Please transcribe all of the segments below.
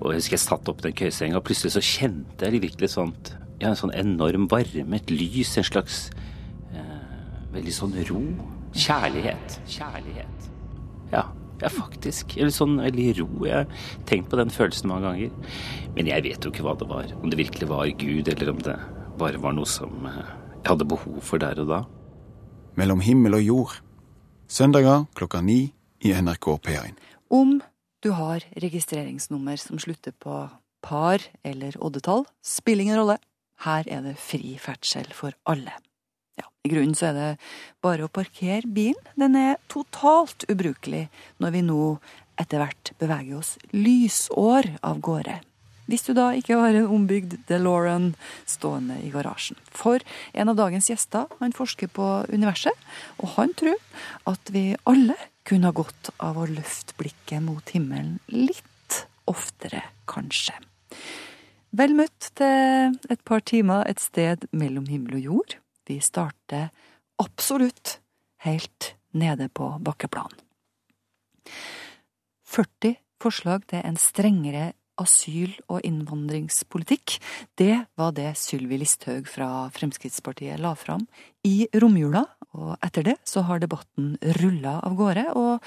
Og jeg husker jeg satt opp den køyesenga, og plutselig så kjente jeg virkelig sånt Ja, en sånn enorm varme, et lys, en slags eh, veldig sånn ro. Kjærlighet. Kjærlighet. Ja, ja, faktisk. Eller sånn veldig ro. Jeg har tenkt på den følelsen mange ganger. Men jeg vet jo ikke hva det var. Om det virkelig var Gud, eller om det bare var noe som eh, jeg hadde behov for der og da. Mellom himmel og jord. Søndager klokka ni i NRK P1. Om du har registreringsnummer som slutter på par eller oddetall, spiller ingen rolle. Her er det fri ferdsel for alle. Ja, I grunnen så er det bare å parkere bilen. Den er totalt ubrukelig når vi nå etter hvert beveger oss lysår av gårde. Hvis du da ikke har en ombygd DeLorean stående i garasjen. For en av dagens gjester han forsker på universet, og han tror at vi alle kunne ha godt av å løfte blikket mot himmelen litt oftere, kanskje. Vel møtt til et par timer et sted mellom himmel og jord. Vi starter absolutt helt nede på bakkeplan. 40 forslag til en strengere asyl- og innvandringspolitikk. Det var det Sylvi Listhaug fra Fremskrittspartiet la fram i romjula, og etter det så har debatten rulla av gårde, og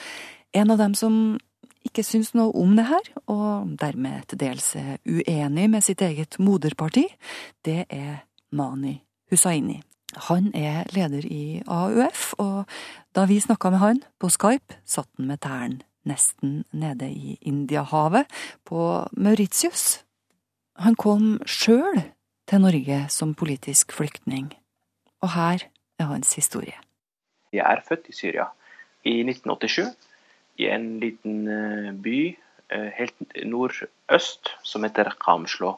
en av dem som ikke syns noe om det her, og dermed til dels er uenig med sitt eget moderparti, det er Mani Hussaini. Han er leder i AUF, og da vi snakka med han på Skype, satt han med tærne nesten nede i Indiahavet, på Mauritius. Han kom sjøl til Norge som politisk flyktning, og her er hans historie. Jeg er født i Syria i 1987, i en liten eh, by eh, helt nordøst som heter Kamslo.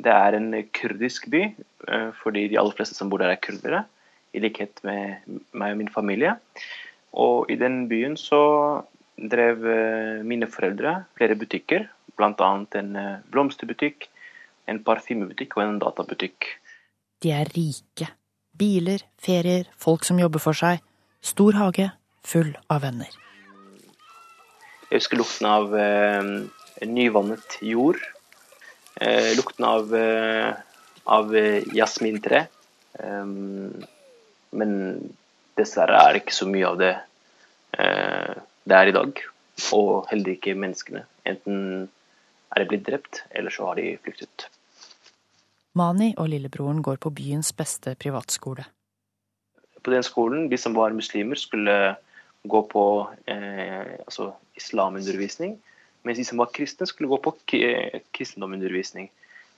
Det er en kurdisk by, eh, fordi de aller fleste som bor der er kurdere, i likhet med meg og min familie. Og i den byen så drev mine foreldre flere butikker, bl.a. en blomsterbutikk, en parfymebutikk og en databutikk. De er rike. Biler, ferier, folk som jobber for seg. Stor hage, full av venner. Jeg husker lukten av eh, nyvannet jord. Eh, lukten av, eh, av jasmintre. men dessverre er det ikke så mye av det det er i dag. Og heller ikke menneskene. Enten er de blitt drept, eller så har de flyktet. Mani og lillebroren går på byens beste privatskole. På den skolen, de som var muslimer, skulle gå på eh, altså islamundervisning. Mens de som var kristne, skulle gå på kristendomundervisning.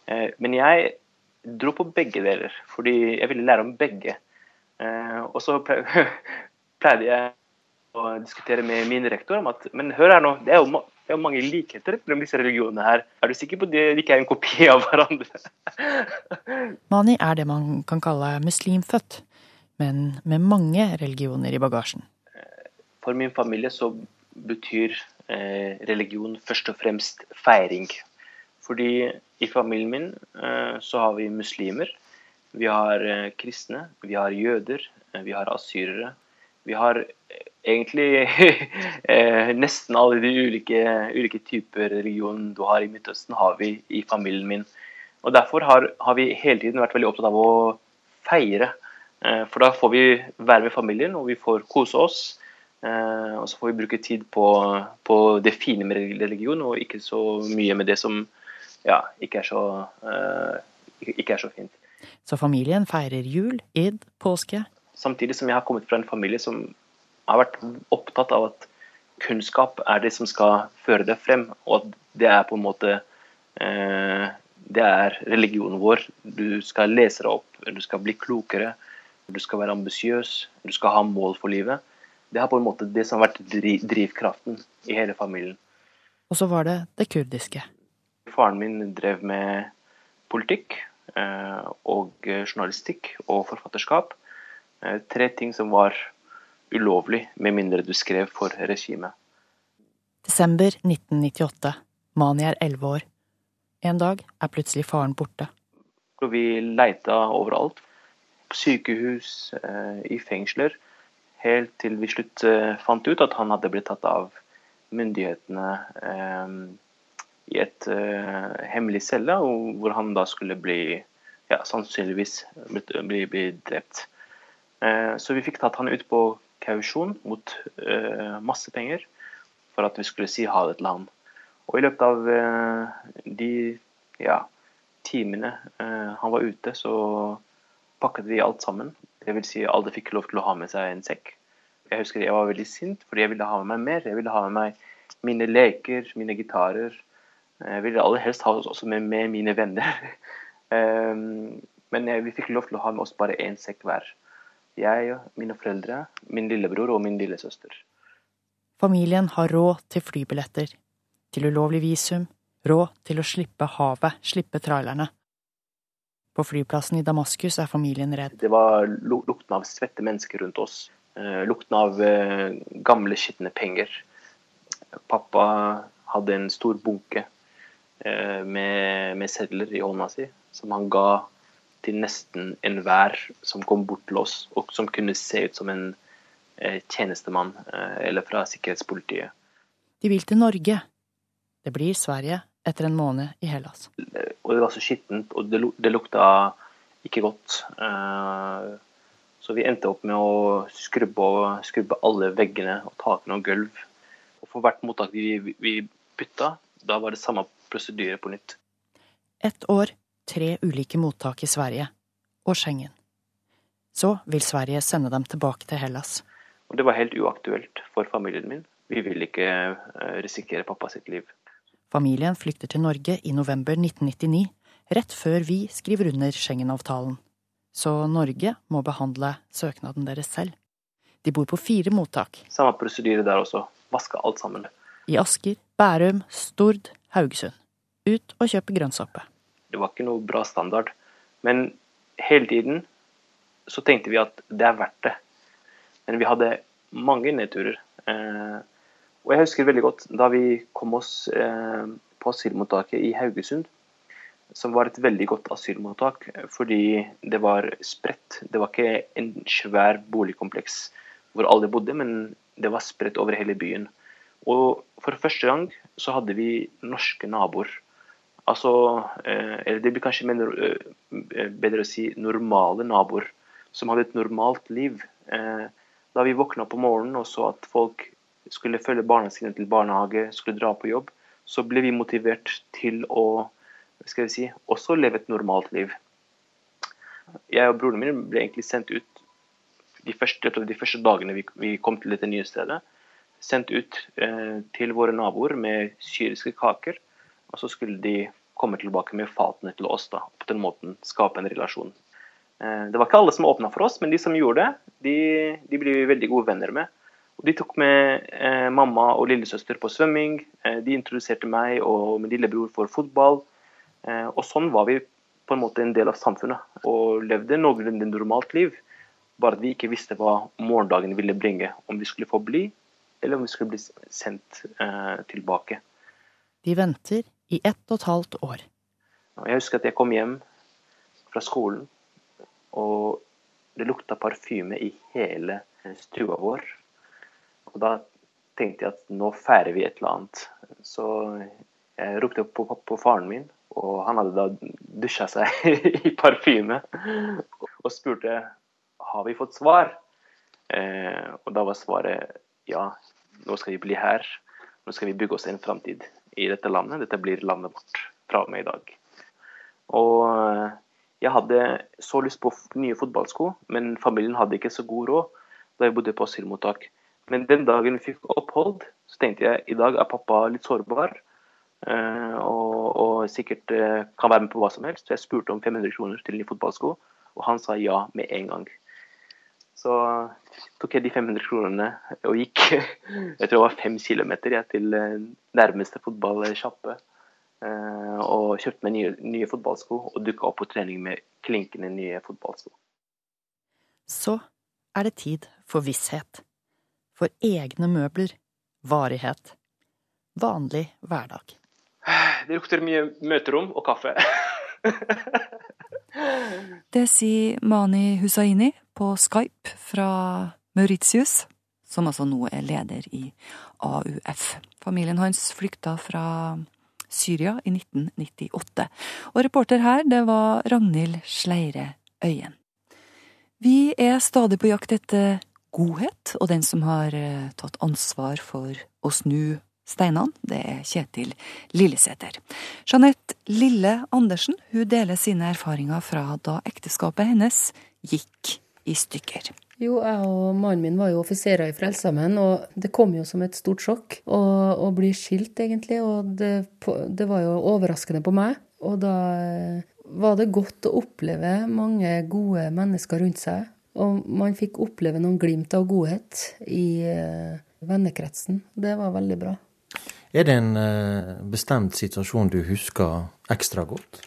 Eh, men jeg dro på begge deler, fordi jeg ville lære om begge. Eh, og så pleide jeg å diskutere med min rektor om at men hør her nå, det er jo, det er mange likheter mellom disse religionene her. Er du sikker på at de ikke er en kopi av hverandre? Mani er det man kan kalle muslimfødt, men med mange religioner i bagasjen. For min familie så betyr eh, religion først og fremst feiring. Fordi i familien min eh, så har vi muslimer, vi har eh, kristne, vi har jøder, vi har asyrere. Vi har egentlig eh, nesten alle de ulike, ulike typer religion du har i Midtøsten, har vi i familien min. Og Derfor har, har vi hele tiden vært veldig opptatt av å feire. Eh, for da får vi være med familien, og vi får kose oss. Eh, og så får vi bruke tid på, på, det fine med religion, og ikke så mye med det som ja, ikke, er så, ikke er så fint. Så familien feirer jul, id, påske? Samtidig som jeg har kommet fra en familie som har vært opptatt av at kunnskap er det som skal føre deg frem, og at det er på en måte eh, Det er religionen vår. Du skal lese deg opp, du skal bli klokere, du skal være ambisiøs, du skal ha mål for livet det har på en måte det som har vært drivkraften i hele familien. Og så var det det kurdiske. Faren min drev med politikk eh, og journalistikk og forfatterskap. Eh, tre ting som var ulovlig, med mindre du skrev for regimet. Desember 1998. Mani er elleve år. En dag er plutselig faren borte. Vi leita overalt. På sykehus, eh, i fengsler helt til vi slutt fant ut at han hadde blitt tatt av myndighetene eh, i et eh, hemmelig celle, hvor han da skulle bli ja, sannsynligvis bli, bli drept. Eh, så vi fikk tatt han ut på kausjon mot eh, masse penger for at vi skulle si ha det til han. Og i løpet av eh, de ja, timene han var ute, så pakket vi alt sammen. Det vil si alle fikk lov til å ha med seg en sekk. Jeg husker jeg var veldig sint fordi jeg ville ha med meg mer. Jeg ville ha med meg mine leker, mine gitarer. Jeg ville aller helst ha også med, med mine venner. men vi fikk lov til å ha med oss bare én sekk hver. Jeg, mine foreldre, min lillebror og min lillesøster. Familien har råd til flybilletter, til ulovlig visum, råd til å slippe havet, slippe trailerne. På flyplassen i Damaskus er familien redd. Det var lukten av svette mennesker rundt oss. Eh, lukten av eh, gamle, skitne penger. Pappa hadde en stor bunke eh, med, med sedler i hånda si, som han ga til nesten enhver som kom bort til oss, og som kunne se ut som en tjenestemann eller fra sikkerhetspolitiet. De vil til Norge. Det blir Sverige etter en måned i Hellas. Og det var så skittent, og det, lukta ikke godt. Så vi endte opp med å skrubbe, skrubbe alle veggene og takene og gulv. Og for hvert mottak vi, vi bytta, da var det samme prosedyre på nytt. Ett år, tre ulike mottak i Sverige. Og Schengen. Så vil Sverige sende dem tilbake til Hellas. Det var helt uaktuelt for familien min. Vi vil ikke eh, risikere pappa sitt liv. Familien flykter til Norge i november 1999, rett før vi skriver under Schengen-avtalen så Norge må behandle søknaden deres selv. De bor på fire mottak. Samme prosedyre der også. Vaske alt sammen. I Asker, Bærum, Stord, Haugesund. Ut og kjøpe grønnsoppe. Det var ikke noe bra standard. Men hele tiden så tenkte vi at det er verdt det. Men vi hadde mange nedturer. Eh, og jeg husker veldig godt da vi kom oss eh, på asylmottaket i Haugesund som var et veldig godt asylmottak fordi det var spredt. Det var ikke en svær boligkompleks hvor alle bodde, men det var spredt over hele byen. Og for første gang så hadde vi norske naboer. Altså, eh, eller det blir kanskje eh, bedre å si normale naboer, som hadde et normalt liv. Eh, da vi våkna på morgenen og så at folk skulle følge barna sine til barnehage, skulle dra på jobb, så ble vi motivert til å skal vi si, også leve et normalt liv. Jeg og broren min ble egentlig sendt ut de første, de første dagene vi, kom til dette nye stedet. Sendt ut eh, til våre naboer med syriske kaker. Og så skulle de komme tilbake med fatene til oss. da, På den måten skape en relasjon. Eh, det var ikke alle som åpna for oss, men de som gjorde det, de, de ble vi veldig gode venner med. Og de tok med eh, mamma og lillesøster på svømming. Eh, de introduserte meg og min lillebror for fotball. Eh, og sånn var vi på en måte en del av samfunnet og levde noenlunde normalt liv. Bare at vi ikke visste hva morgendagen ville bringe. Om vi skulle få bli, eller om vi skulle bli sendt eh, tilbake. De venter i ett og et halvt år. Jeg husker at jeg kom hjem fra skolen, og det lukta parfyme i hele stua vår. Og da tenkte jeg at nå feirer vi et eller annet. Så jeg ropte på, på, på faren min og han hadde da dusja seg i parfyme og spurte har vi fått svar. Eh, og da var svaret ja, nå skal vi bli her. Nå skal vi bygge oss en framtid i dette landet. Dette blir landet vårt fra og med i dag. Og eh, jeg hadde så lyst på nye fotballsko, men familien hadde ikke så god råd da jeg bodde på asylmottak. Men den dagen vi fikk opphold, så tenkte jeg i dag er pappa litt sårbar. Eh, og, og, sikkert eh, kan være med på hva som helst. Så jeg spurte om 500 kroner til nye fotballsko, og han sa ja med en gang. Så tok jeg de 500 kronene og gikk jeg tror det var fem kilometer til eh, nærmeste fotballsjappe. Og kjøpte meg nye, nye fotballsko og dukka opp på trening med klinkende nye fotballsko. Så er det tid for visshet. For egne møbler. Varighet. Vanlig hverdag. Det lukter mye møterom og kaffe. det sier Mani Hussaini på Skype fra Mauritius, som altså nå er leder i AUF. Familien hans flykta fra Syria i 1998. Og reporter her, det var Ragnhild Sleire Øyen. Vi er stadig på jakt etter godhet, og den som har eh, tatt ansvar for å snu steinene, det er Kjetil Lillesæter. Jeanette Lille Andersen hun deler sine erfaringer fra da ekteskapet hennes gikk i stykker. Jo, jeg og mannen min var jo offiserer i Frelsesarmeen, og det kom jo som et stort sjokk å, å bli skilt, egentlig. Og det, det, var jo overraskende på meg. Og da eh, var det godt å oppleve mange gode mennesker rundt seg. Og man fikk oppleve noen glimt av godhet i uh, vennekretsen. Det var veldig bra. Er det en uh, bestemt situasjon du husker ekstra godt?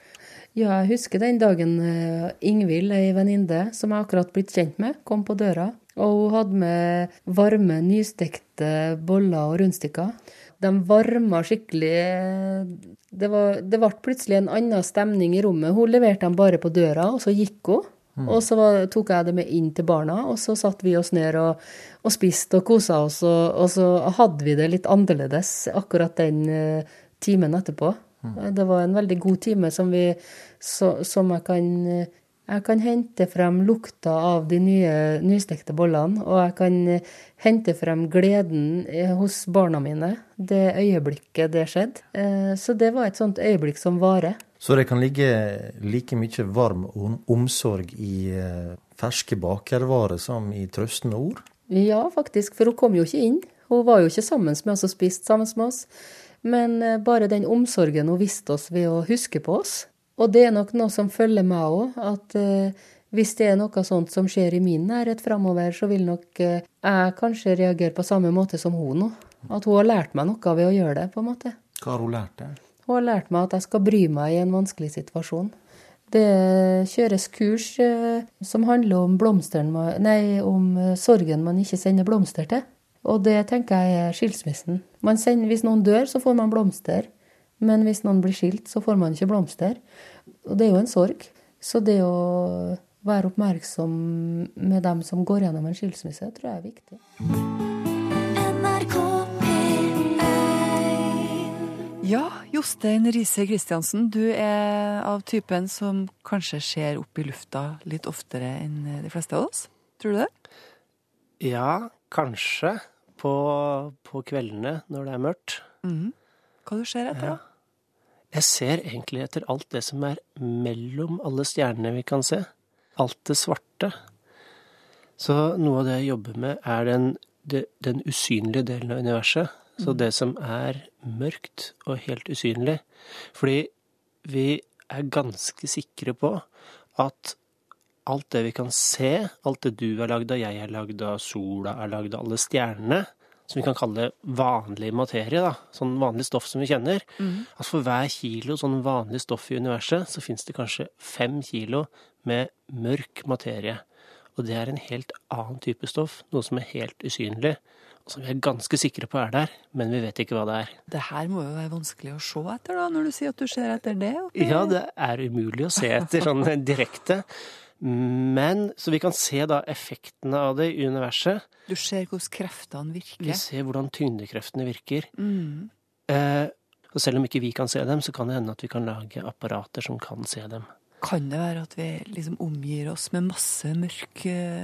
Ja, jeg husker den dagen uh, Ingvild, ei venninne som jeg akkurat blitt kjent med, kom på døra. Og hun hadde med varme, nystekte boller og rundstykker. De varma skikkelig det, var, det ble plutselig en annen stemning i rommet. Hun leverte dem bare på døra, og så gikk hun. Mm. Og så var, tok jeg det med inn til barna, og så satte vi oss ned og, og spiste og kosa oss. Og, og, så hadde vi det litt annerledes akkurat den uh, timen etterpå. Mm. Det var en veldig god time som, vi, så, som jeg kan uh, jeg kan hente frem lukta av de nye nystekte bollene, og jeg kan eh, hente frem gleden eh, hos barna mine det øyeblikket det skjedde. Eh, så det var et sånt øyeblikk som varer. Så det kan ligge like mye varm omsorg i ferske bakervarer som i trøstende ord? Ja, faktisk, for hun kom jo ikke inn. Hun var jo ikke sammen med oss og spiste sammen med oss. Men bare den omsorgen hun viste oss ved å huske på oss, og det er nok noe som følger meg òg, at eh, hvis det er noe sånt som skjer i min nærhet framover, så vil nok eh, jeg kanskje reagere på samme måte som hun nå. At hun har lært meg noe ved å gjøre det, på en måte. Hva har hun lært deg? Hun har lært meg at jeg skal bry meg i en vanskelig situasjon. Det kjøres kurs eh, som handler om, nei, om sorgen man ikke sender blomster til. Og det tenker jeg er skilsmissen. Sender, hvis noen dør, så får man blomster. Men hvis noen blir skilt, så får man ikke blomster. Og det er jo en sorg. Så det å være oppmerksom med dem som går gjennom en skilsmisse, tror jeg er viktig. Ja, Jostein Riise Kristiansen, du er av typen som kanskje ser opp i lufta litt oftere enn de fleste av oss. Tror du det? Ja, kanskje. På, på kveldene når det er mørkt. Mm. Hva du ser etter, da? Jeg ser egentlig etter alt det som er mellom alle stjernene vi kan se. Alt det svarte. Så noe av det jeg jobber med, er den, den usynlige delen av universet. Så mm. det som er mørkt og helt usynlig. Fordi vi er ganske sikre på at alt det vi kan se, alt det du er lagd av, jeg er lagd av, sola er lagd av, alle stjernene, som vi kan kalle vanlig materie, da, sånn vanlig stoff som vi kjenner. Mm. At for hver kilo sånn vanlig stoff i universet, så finnes det kanskje fem kilo med mørk materie. Og det er en helt annen type stoff, noe som er helt usynlig. Og som vi er ganske sikre på er der, men vi vet ikke hva det er. Det her må jo være vanskelig å se etter, da, når du sier at du ser etter det? Okay. Ja, det er umulig å se etter sånn direkte. Men Så vi kan se da effektene av det i universet. Du ser hvordan kreftene virker? Vi ser hvordan tyngdekreftene virker. Mm. Eh, og selv om ikke vi kan se dem, så kan det hende at vi kan lage apparater som kan se dem. Kan det være at vi liksom omgir oss med masse mørk,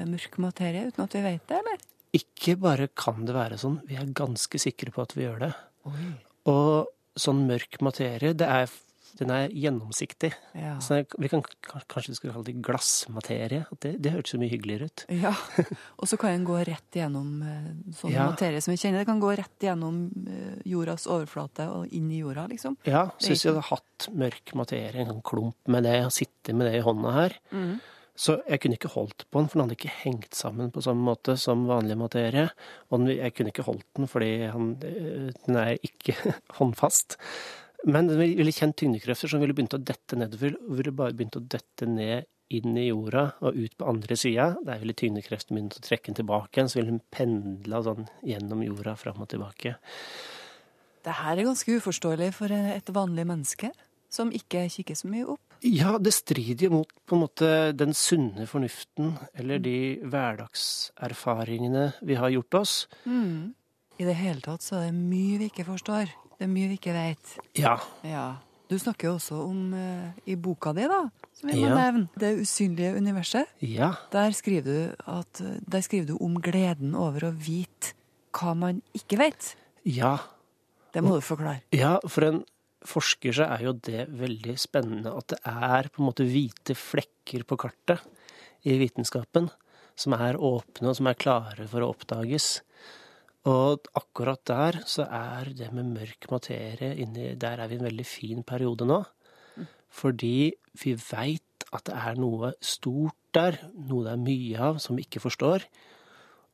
mørk materie uten at vi vet det, eller? Ikke bare kan det være sånn, vi er ganske sikre på at vi gjør det. Oi. Og sånn mørk materie, det er den er gjennomsiktig. Ja. Så vi kan kanskje skulle kalle det glassmaterie. Det, det hørtes så mye hyggeligere ut. Ja, Og så kan den gå rett gjennom eh, sånn ja. materie som vi kjenner. Det kan gå rett gjennom eh, jordas overflate og inn i jorda, liksom. Ja, syns jeg hadde hatt mørk materie, en sånn klump med det, og sitte med det i hånda her. Mm. Så jeg kunne ikke holdt på den, for den hadde ikke hengt sammen på samme måte som vanlig materie. Og jeg kunne ikke holdt den fordi han, eh, den er ikke håndfast. Men den ville kjent tyngdekrefter som ville begynt å dette nedover, og ville bare begynt å dette ned inn i jorda og ut på andre sida. Der ville tyngdekreften begynt å trekke den tilbake igjen, så ville den pendla sånn gjennom jorda fram og tilbake. Det her er ganske uforståelig for et vanlig menneske som ikke kikker så mye opp? Ja, det strider jo mot på en måte den sunne fornuften eller de hverdagserfaringene vi har gjort oss. Mm. I det hele tatt så er det mye vi ikke forstår. Det er mye vi ikke vet. Ja. Ja. Du snakker jo også om uh, i boka di, da, som vi må Ja. nevne, Det usynlige universet. Ja. Der skriver, du at, der skriver du om gleden over å vite hva man ikke vet. Ja. Det må du forklare. Ja, for en forsker så er jo det veldig spennende at det er på en måte hvite flekker på kartet i vitenskapen som er åpne og som er klare for å oppdages. Og akkurat der så er det med mørk materie inni Der er vi i en veldig fin periode nå. Fordi vi veit at det er noe stort der, noe det er mye av som vi ikke forstår.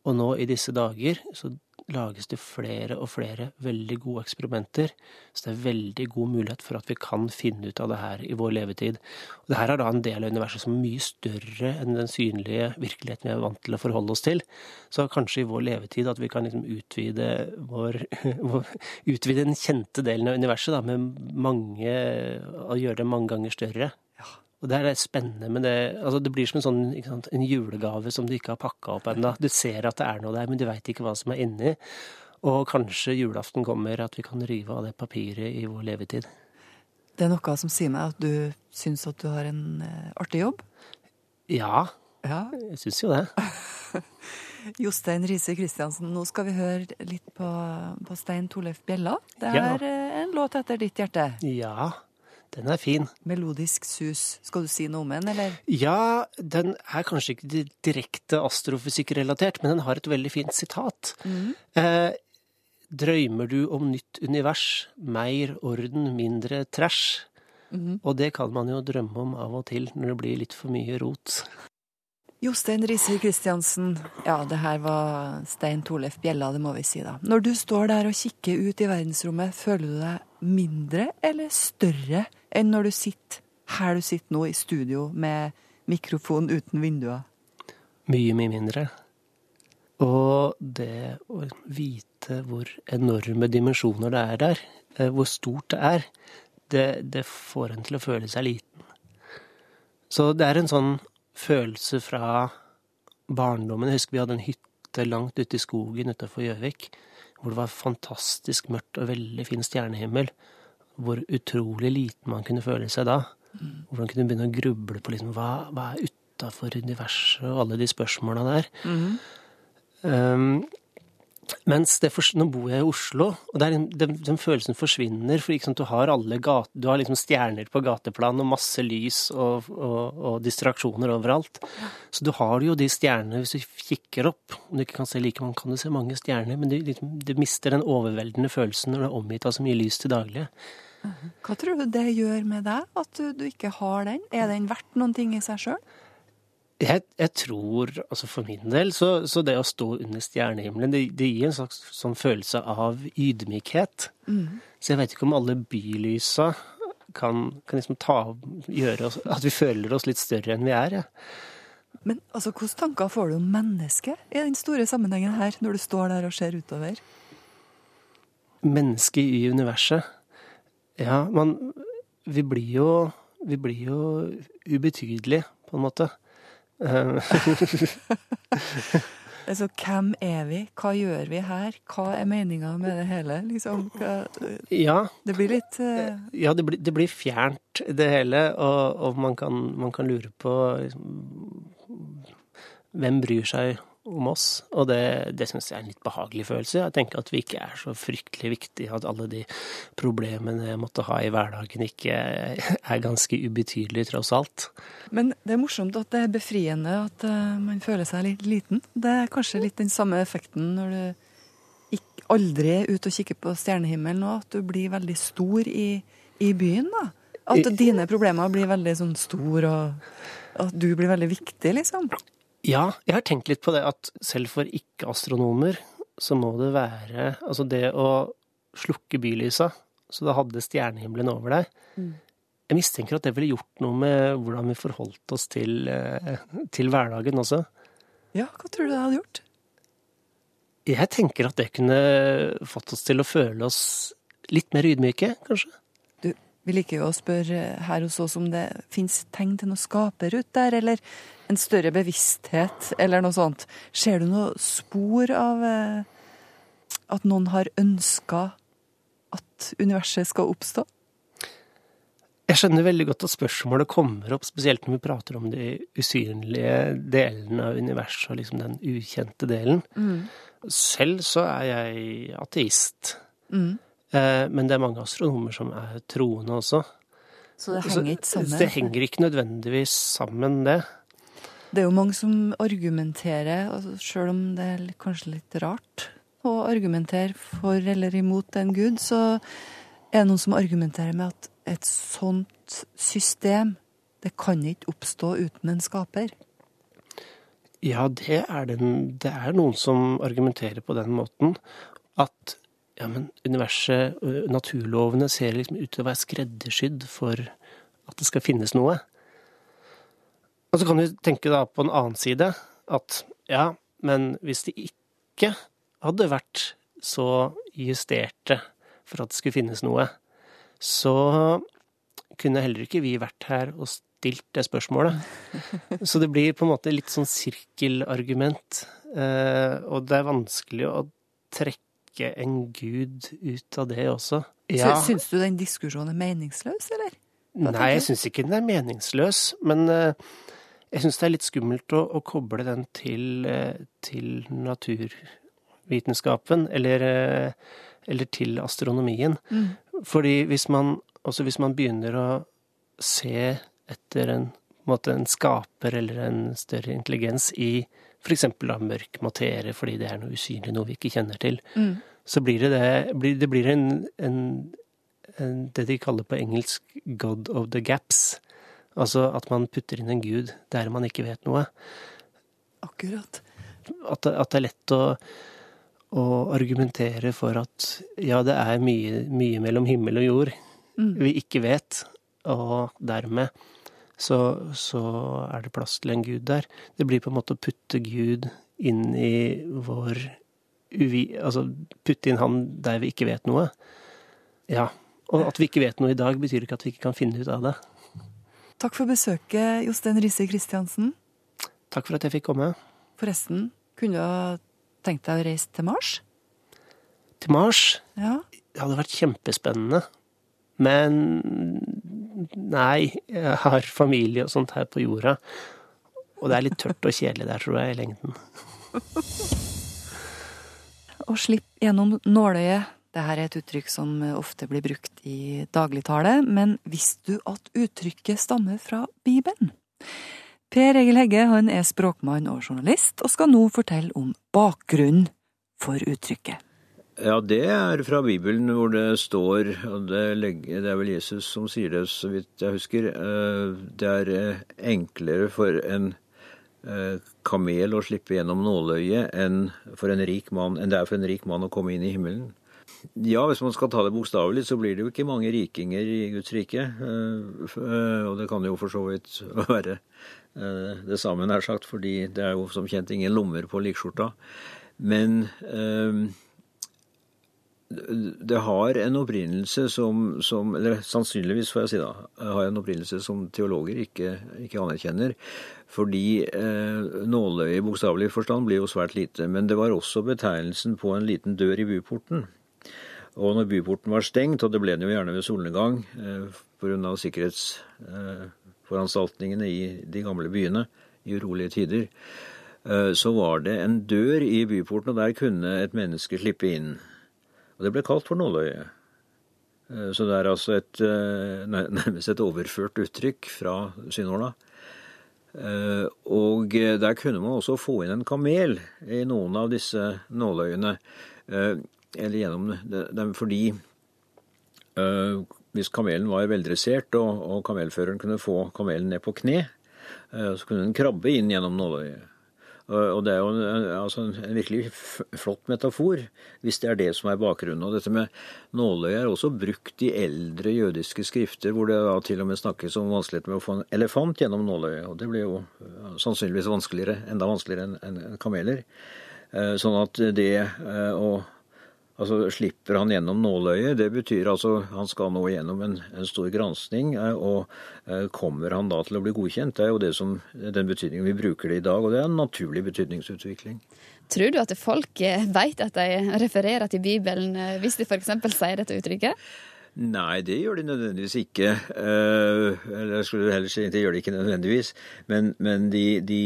Og nå i disse dager så lages det flere og flere veldig gode eksperimenter. Så det er veldig god mulighet for at vi kan finne ut av det her i vår levetid. Og det her er da en del av universet som er mye større enn den synlige virkeligheten vi er vant til å forholde oss til. Så kanskje i vår levetid at vi kan liksom utvide vår, Utvide den kjente delen av universet da, med mange Og gjøre det mange ganger større. Og det er spennende, men det, altså det blir som en sånn sant, en julegave som du ikke har pakka opp ennå. Du ser at det er noe der, men du veit ikke hva som er inni. Og kanskje julaften kommer at vi kan rive av det papiret i vår levetid. Det er noe som sier meg at du syns at du har en eh, artig jobb. Ja, Ja. jeg syns jo det. Jostein Riise Christiansen, nå skal vi høre litt på, på Stein Torleif Bjella. Det er ja. en låt etter ditt hjerte. Ja, den er fin. Melodisk sus. Skal du si noe om den, eller? Ja, den er kanskje ikke direkte astrofysikkrelatert, men den har et veldig fint sitat. Eh, drømmer du om nytt univers, mer orden, mindre trash? Og det kan man jo drømme om av og til når det blir litt for mye rot. Jostein Riise Christiansen. Ja, det her var Stein Torleif Bjella, det må vi si, da. Når du står der og kikker ut i verdensrommet, føler du deg mindre eller større enn når du sitter her du sitter nå, i studio med mikrofon uten vinduer? Mye, mye mindre. Og det å vite hvor enorme dimensjoner det er der, eh, hvor stort det er, det, det får en til å føle seg liten. Så det er en sånn følelse fra barndommen. Jeg husker vi hadde en hytte langt ute i skogen utenfor Gjøvik, hvor det var fantastisk mørkt og veldig fin stjernehimmel. Hvor utrolig liten man kunne føle seg da. Hvor man kunne begynne å gruble på liksom, hva, hva er utafor universet og alle de spørsmåla der. Um, mens det for, nå bor jeg i Oslo, og der, den, den følelsen forsvinner. For sant, du har alle gate, du har liksom stjerner på gateplan og masse lys og, og, og distraksjoner overalt. Så du har jo de stjernene hvis du kikker opp. Om du ikke kan se like mange, kan du se mange stjerner, men du, liksom, du mister den overveldende følelsen når du er omgitt av så mye lys til daglig. Hva tror du det gjør med deg, at du, du ikke har den? Er den verdt noen ting i seg sjøl? Jeg, jeg tror, altså for min del, så, så det å stå under stjernehimmelen, det, det gir en slags sånn følelse av ydmykhet. Så jeg vet ikke om alle bylysa kan, kan liksom ta, gjøre oss, at vi føler oss litt større enn vi er. Ja. Men altså, hvilke tanker får du om mennesket i den store sammenhengen her, når du står der og ser utover? Mennesket i universet. Ja, men Vi blir jo Vi blir jo ubetydelige, på en måte. Eh, Altså, hvem er vi? Hva gjør vi her? Hva er meninga med det hele? Liksom, ja, det blir litt uh... Ja, det blir, det blir fjernt, det hele, og, og man, kan, man kan lure på liksom, hvem bryr seg om oss. Og det, det syns jeg er en litt behagelig følelse. Jeg tenker at vi ikke er så fryktelig viktige, at alle de problemene jeg måtte ha i hverdagen, ikke er ganske ubetydelige, tross alt. Men det er morsomt at det er befriende at eh, man føler seg litt liten. Det er kanskje litt den samme effekten når du ikke, aldri er ute og kikker på stjernehimmelen og at du blir veldig stor i, i byen, da. At dine problemer blir veldig sånn stor, og at du blir veldig viktig, liksom. Ja, jeg har tenkt litt på det at selv for ikke-astronomer så må det være Altså det å slukke bylysa, så da hadde stjernehimmelen over deg. Jeg mistenker at det ville gjort noe med hvordan vi forholdt oss til, eh, til hverdagen også. Ja, hva tror du det hadde gjort? Jeg tenker at det kunne fått oss til å føle oss litt mer ydmyke, kanskje. Vi liker jo å spørre her hos oss om det fins tegn til noe skaper ut der, eller en større bevissthet, eller noe sånt. Ser du noe spor av, eh, at noen har ønska at universet skal oppstå? Jeg skjønner veldig godt at spørsmålet kommer opp, spesielt når vi prater om de usynlige delene av universet og liksom den ukjente delen. Mm. Selv så er jeg ateist. Mm. Eh, men det er mange astronomer som er troende også. Så det henger ikke sammen? Det henger ikke nødvendigvis sammen, det. Det er jo mange som argumenterer, altså sjøl om det er kanskje litt rart å argumentere for eller imot en gud, så er det noen som argumenterer med at et sånt system, det kan ikke oppstå uten en skaper. Ja, det er, den, det er noen som argumenterer på den måten. At ja, men universet, naturlovene, ser liksom ut til å være skreddersydd for at det skal finnes noe. Og så kan du tenke da på en annen side at ja, men hvis de ikke hadde vært så justerte for at det skulle finnes noe, så kunne heller ikke vi vært her og stilt det spørsmålet. Så det blir på en måte litt sånn sirkelargument. Og det er vanskelig å trekke en gud ut av det også. Ja. Syns du den diskusjonen er meningsløs, eller? Hva Nei, jeg syns ikke den er meningsløs, men eh, jeg syns det er litt skummelt å, å koble den til, eh, til naturvitenskapen, eller, eh, eller til astronomien. Mm. Fordi hvis man, også hvis man begynner å se etter en, en, måte en skaper eller en større intelligens i f.eks. mørk materie, fordi det er noe usynlig, noe vi ikke kjenner til, Mm. Så blir det, det, det blir en, en, en, det de kaller på engelsk 'god of the gaps'. Altså at man putter inn en gud der man ikke vet noe. Akkurat. At, at det er lett å, å argumentere for at ja, det er mye, mye mellom himmel og jord Mm. vi ikke vet, og dermed så, så er det plass til en gud der. Det blir på en måte å putte Gud inn i vår uvi... Altså putte inn han der vi ikke vet noe. Ja. Og at vi ikke vet noe i dag, betyr ikke at vi ikke kan finne ut av det. Takk for besøket, Jostein Riise Christiansen. Takk for at jeg fikk komme. Forresten, kunne du ha tenkt deg å reise til Mars? Til Mars. Ja. Det hadde vært kjempespennende. Men nei, jeg har familie og sånt her på jorda. Og det er litt tørt og kjedelig der, tror jeg, i lengden. Å slippe gjennom nåløyet. Dette er et uttrykk som ofte blir brukt i dagligtale, men visste du at uttrykket stammer fra Bibelen? Per Egil Hegge han er språkmann og journalist, og skal nå fortelle om bakgrunnen for uttrykket. Ja, det er fra Bibelen hvor det står, og det, er vel Jesus som sier det, så vidt jeg husker, eh, det er eh, enklere for en kamel å slippe gjennom nåløyet enn, en mann, enn det er for en rik mann å komme inn i himmelen. Ja, hvis man skal ta det bokstavelig, så blir det jo ikke mange rikinger i Guds rike. eh, eh, Og det kan jo for så vidt være eh, det samme, nær sagt, fordi det er jo som kjent ingen lommer på likskjorta. Men eh, det har en opprinnelse som, som Eller sannsynligvis, får jeg si da, har en opprinnelse som teologer ikke, ikke anerkjenner. Fordi eh, nåløyet i bokstavelig forstand blir jo svært lite. Men det var også betegnelsen på en liten dør i byporten. Og når byporten var stengt, og det ble den jo gjerne ved solnedgang eh, pga. sikkerhetsforanstaltningene i de gamle byene i urolige tider, eh, så var det en dør i byporten, og der kunne et menneske slippe inn. Og det ble kalt for nåløyet. Eh, Så det er altså et, eh, nærmest et overført uttrykk fra Synnåla. Eh, Og der kunne man også få inn en kamel i noen av disse nåløyene. Eller gjennom dem fordi hvis kamelen var veldressert og, og kamelføreren kunne få kamelen ned på kne, så kunne den krabbe inn gjennom nåløyet. Og det er jo en, altså en, en virkelig flott metafor, hvis det er det som er bakgrunnen. Og dette med nåløyet er også brukt i eldre jødiske skrifter, hvor det da til og med snakkes om vanskeligheten med å få en elefant gjennom nåløyet. Og det blir jo sannsynligvis vanskeligere, enda vanskeligere enn enn kameler. Eh, Sånn at det eh, å Altså Slipper han gjennom nåløyet, det betyr altså han skal nå gjennom en, en stor gransking. eh, Og eh, kommer han da til å bli godkjent? Det er jo det som, den betydningen vi bruker det i dag, og det er en naturlig betydningsutvikling. Tror du at folk vet at de refererer til Bibelen hvis de f.eks. sier dette uttrykket? Nei, det gjør de nødvendigvis ikke. Eller jeg skulle heller si det gjør de ikke nødvendigvis. Men, men de, de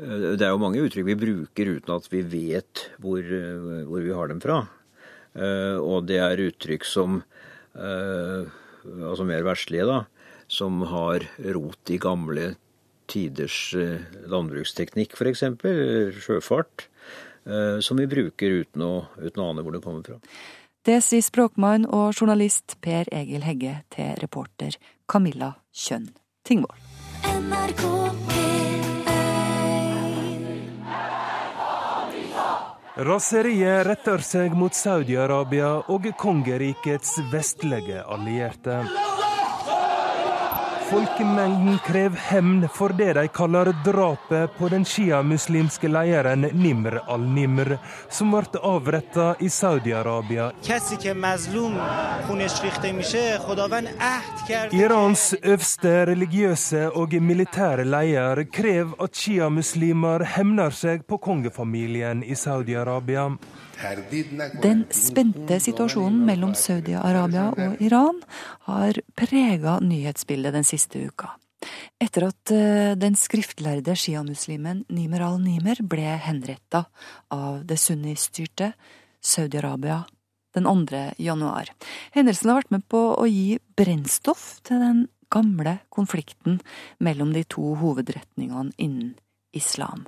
Det er jo mange uttrykk vi bruker uten at vi vet hvor, hvor vi har dem fra. Og det er uttrykk som Altså mer verslige, da som har rot i gamle tiders eh, landbruksteknikk, f.eks. Sjøfart. Eh, som vi bruker uten å, uten å ane hvor det kommer fra. Det sier språkmann og journalist Per Egil Hegge til reporter Camilla Kjønn Tingvoll. NRK Raseriet retter seg mot Saudi-Arabia og kongerikets vestlige allierte. Folkemengden krever hevn for det de kaller drapet på den sjiamuslimske lederen Nimr al-Nimr, som ble avretta i Saudi-Arabia. Irans øverste religiøse og militære leder krever at sjiamuslimer hevner seg på kongefamilien i Saudi-Arabia. Den spente situasjonen mellom Saudi-Arabia og Iran har prega nyhetsbildet den siste uka. Etter at eh, den skriftlærde sjiamuslimen Nimer al-Nimer ble henretta av det sunnistyrte Saudi-Arabia den 2. januar. Hendelsen har vært med på å gi brennstoff til den gamle konflikten mellom de to hovedretningene innen islam.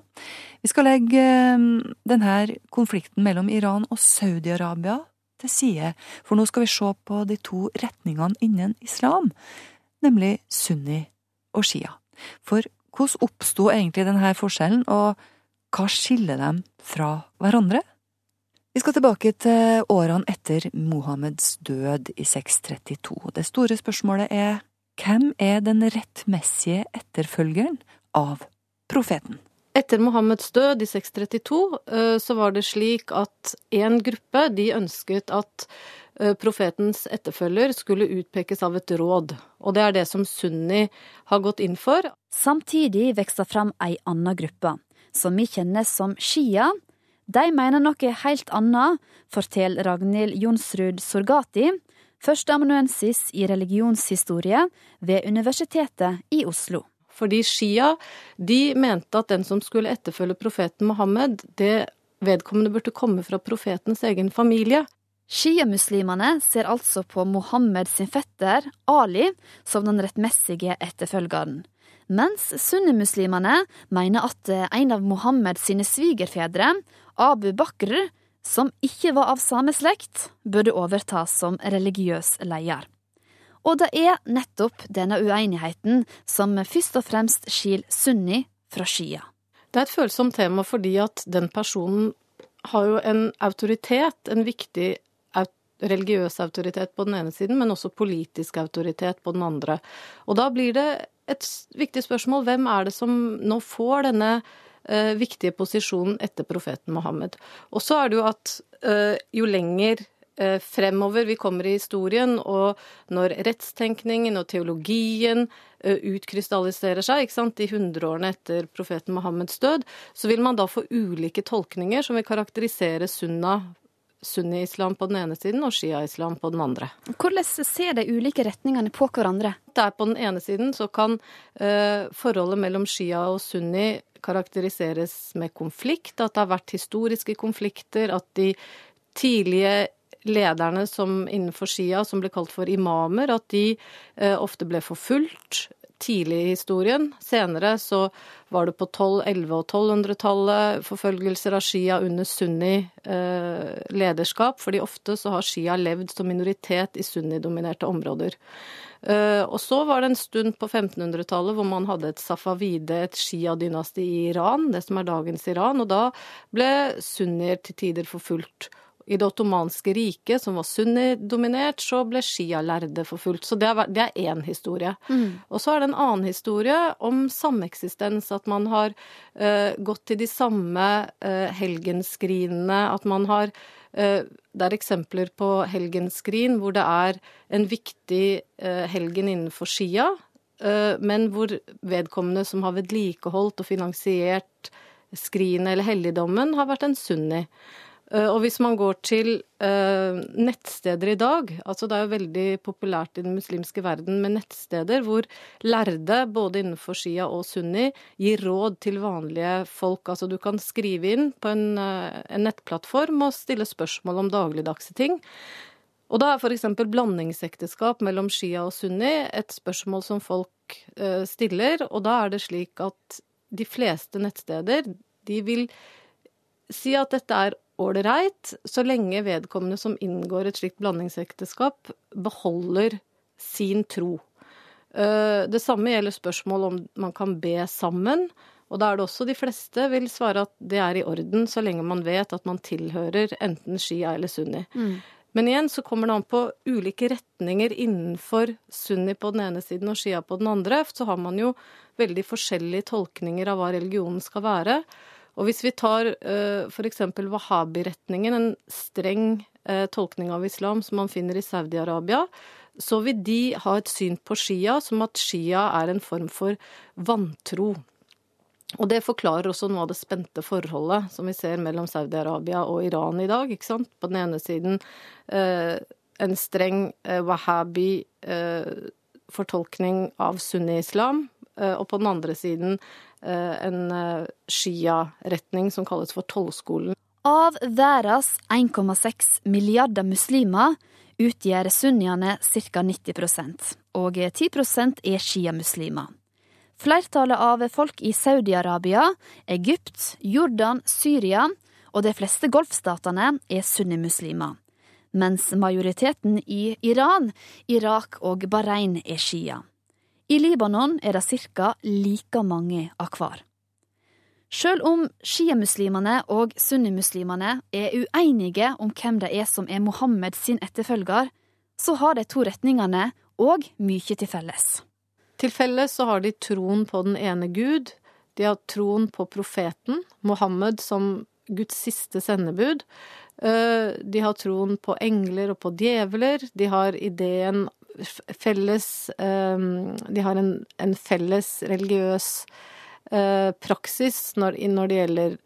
Vi skal legge ehm, denne konflikten mellom Iran og Saudi-Arabia til side, for nå skal vi se på de to retningene innen islam, nemlig sunni og shia. For hvordan oppsto egentlig denne forskjellen, og hva skiller dem fra hverandre? Vi skal tilbake til årene etter Mohammeds død i 632. Det store spørsmålet er hvem er den rettmessige etterfølgeren av profeten. Etter Mohammeds død i 632 eh, så var det slik at en gruppe de ønsket at eh, profetens etterfølger skulle utpekes av et råd, og det er det som Sunni har gått inn for. Samtidig vokser fram ei anna gruppe, som vi kjenner som Shia. De mener noe helt annet, forteller Ragnhild Jonsrud Sorgati, førsteamanuensis i religionshistorie ved Universitetet i Oslo. Fordi Shia de mente at den som skulle etterfølge profeten Mohammed, det vedkommende burde komme fra profetens egen familie. Shia-muslimene ser altså på Mohammed sin fetter, Ali, som den rettmessige etterfølgeren. Mens sunnimuslimene mener at en av Mohammed sine svigerfedre, Abu Bakr, som ikke var av samme slekt, burde overta som religiøs leder. Og det er nettopp denne uenigheten som først og fremst skiller sunni fra shia. Det er et følsomt tema fordi at den personen har jo en autoritet, en viktig religiøs autoritet på den ene siden, men også politisk autoritet på den andre. Og da blir det et viktig spørsmål hvem er det som nå får denne uh, viktige posisjonen etter profeten Mohammed. Og så er det jo at uh, jo lenger Eh, fremover vi kommer i historien, og når rettstenkningen og teologien eh, utkrystalliserer seg ikke sant, de hundreårene etter profeten Mohammeds død, så vil man da få ulike tolkninger som vil karakterisere sunna sunni-islam på den ene siden og shia-islam på den andre. Hvordan ser de ulike retningene på hverandre? Der på den ene siden så kan uh, forholdet mellom shia og sunni karakteriseres med konflikt, at det har vært historiske konflikter, at de tidlige lederne som innenfor Shia, som ble kalt for imamer, at de eh, ofte ble forfulgt tidlig i historien. Senere så var det på 12-, 11- og 1200-tallet forfølgelser av Shia under sunni eh, fordi ofte så har Shia levd som minoritet i sunni-dominerte områder. Uh, og så var det en stund på 1500-tallet hvor man hadde et safavide, et shia-dynasti i Iran, det som er dagens Iran, og da ble sunnier til tider forfulgt. I det ottomanske riket, som var sunni-dominert, så ble shia-lærde forfulgt. Så det er én historie. Mm. Og så er det en annen historie om sameksistens. At man har uh, gått til de samme uh, helgenskrinene. At man har uh, Det er eksempler på helgenskrin hvor det er en viktig helgen innenfor shia, men hvor vedkommende som har vedlikeholdt og finansiert skrinet eller helligdommen har vært en sunni. Eh, og hvis man går til uh, nettsteder i dag, altså det er jo veldig populært i den muslimske verden med nettsteder hvor lærde, både innenfor shia og sunni, gir råd til vanlige folk. Altså du kan skrive inn på en, uh, en nettplattform og stille spørsmål om dagligdagse ting. Og da er f.eks. blandingsekteskap mellom shia og sunni et spørsmål som folk stiller, og da er det slik at de fleste nettsteder de vil si at dette er ålreit, så lenge vedkommende som inngår et slikt blandingsekteskap, beholder sin tro. Eh, det samme gjelder spørsmål om man kan be sammen. Og da er det også de fleste vil svare at det er i orden, så lenge man vet at man tilhører enten shia eller sunni. Mm. Men igjen så kommer det an på ulike retninger innenfor sunni på den ene siden og shia på den andre. Så har man jo veldig forskjellige tolkninger av hva religionen skal være. Og hvis vi tar uh, f.eks. wahhabi-retningen, en streng uh, tolkning av islam som man finner i Saudi-Arabia, så vil de ha et syn på shia som at shia er en form for vantro. Og det forklarer også noe av det spente forholdet som vi ser mellom Saudi-Arabia og Iran i dag. ikke sant? På den ene siden uh, en streng wahhabi fortolkning av sunni-islam, og på den andre siden Eh, en eh, shia-retning som kalles for Tollskolen. Av verdens 1,6 milliarder muslimer utgjør sunniene ca. 90% og 10% er sjiamuslimer. Flertallet av folk i Saudi-Arabia, Egypt, Jordan, Syria og de fleste golfstatene er sunnimuslimer, mens majoriteten i Iran, Irak og Bahrain er shia. I Libanon er det ca. like mange av hver. Sjøl om sjiamuslimene og sunnimuslimene er uenige om hvem det er som er Mohammed sin etterfølger, så har de to retningene òg mye til felles. Til felles så har de troen på den ene Gud, de har troen på profeten, Mohammed som Guds siste sendebud. Eh, de har troen på engler og på djevler. De har ideen felles ehm, De har en, en felles religiøs eh, praksis når, når, det gjelder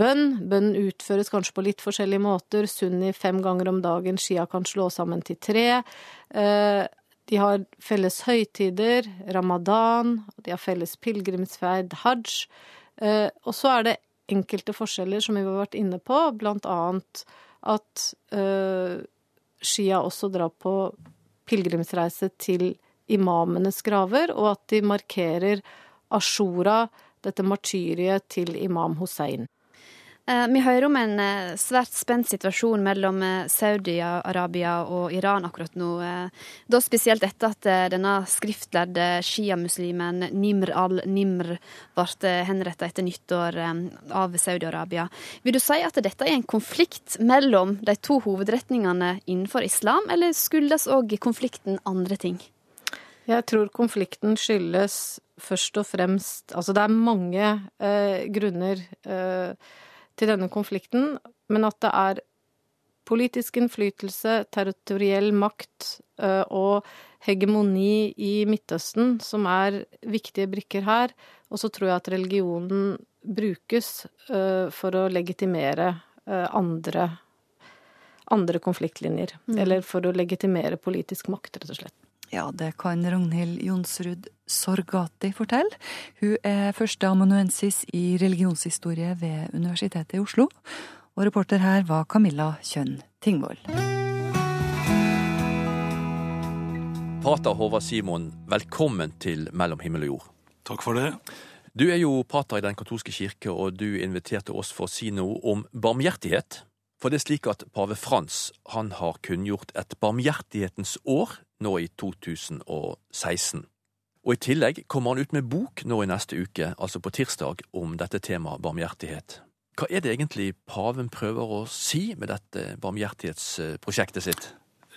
bønn. Bønn utføres kanskje på litt forskjellige måter. Sunni fem ganger om dagen, Shia kan slå sammen til tre. Eh, de har felles høytider, ramadan, de har felles pilegrimsferd, hajj. Eh, og så er det enkelte forskjeller som vi har vært inne på, blant annet at Shia også drar på pilegrimsreise til imamenes graver, og at de markerer Ashura, dette martyriet til imam Hussein. Eh, vi hører om en eh, svært spent situasjon mellom eh, Saudi-Arabia og Iran akkurat nå. Da spesielt etter at denne skriftlærde sjiamuslimen Nimr al-Nimr ble henrettet etter nyttår av Saudi-Arabia. Vil du si at dette er en konflikt mellom de to hovedretningene innenfor islam, eller skyldes òg konflikten andre ting? Jeg tror konflikten skyldes først og fremst Altså det er mange eh, grunner. Eh, til denne konflikten, men at det er politisk innflytelse, territoriell makt øh, og hegemoni i Midtøsten som er viktige brikker her. Og så tror jeg at religionen brukes øh, for å legitimere øh, andre, andre konfliktlinjer. Mm. Eller for å legitimere politisk makt, rett og slett. Ja, det kan Ragnhild Jonsrud Sorgati fortelle. Hun er førsteamanuensis i religionshistorie ved Universitetet i Oslo. Og reporter her var Camilla Kjønn Tingvoll. Pater Håvard Simon, velkommen til Mellom himmel og jord. Takk for det. Du er jo pater i Den katolske kirke, og du inviterte oss for å si noe om barmhjertighet. For det er slik at pave Frans han har kunngjort et barmhjertighetens år nå i 2016. Og I tillegg kommer han ut med bok nå i neste uke, altså på tirsdag, om dette temaet barmhjertighet. Hva er det egentlig paven prøver å si med dette barmhjertighetsprosjektet sitt?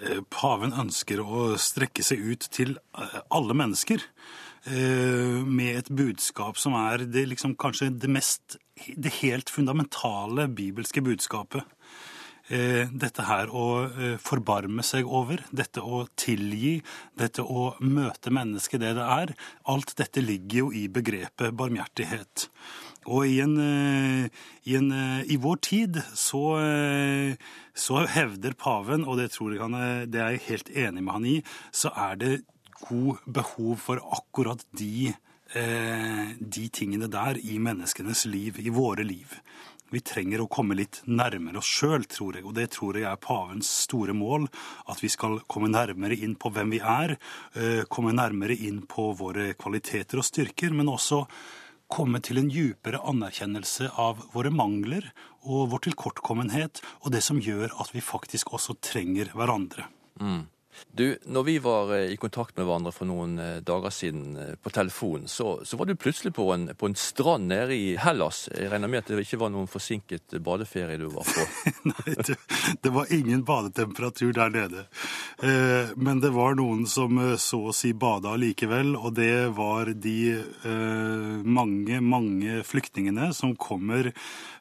Eh, paven ønsker å strekke seg ut til eh, alle mennesker eh, med et budskap som er det liksom kanskje det mest Det helt fundamentale bibelske budskapet. Eh, dette her å eh, forbarme seg over, dette å tilgi, dette å møte mennesket det det er, alt dette ligger jo i begrepet barmhjertighet. Og i, en, i, en, i vår tid så, så, hevder paven, og det tror jeg han, det er jeg helt enig med han i, så er det god behov for akkurat de, de tingene der i menneskenes liv, i våre liv. Vi trenger å komme litt nærmere oss sjøl, tror jeg. Og det tror jeg er pavens store mål. At vi skal komme nærmere inn på hvem vi er. Eh, komme nærmere inn på våre kvaliteter og styrker. Men også komme til en djupere anerkjennelse av våre mangler og vår tilkortkommenhet, og det som gjør at vi faktisk også trenger hverandre. Mm. Du, når vi var eh, i kontakt med hverandre for noen eh, dager siden eh, på telefon, så, så var du plutselig på en, på en, strand nede i Hellas. Jeg regner med at det ikke var noen forsinket badeferie du var på? Nei, det, det, var ingen badetemperatur der nede. men det var noen som så å si bada likevel, og det var de mange, mange flyktningene som kommer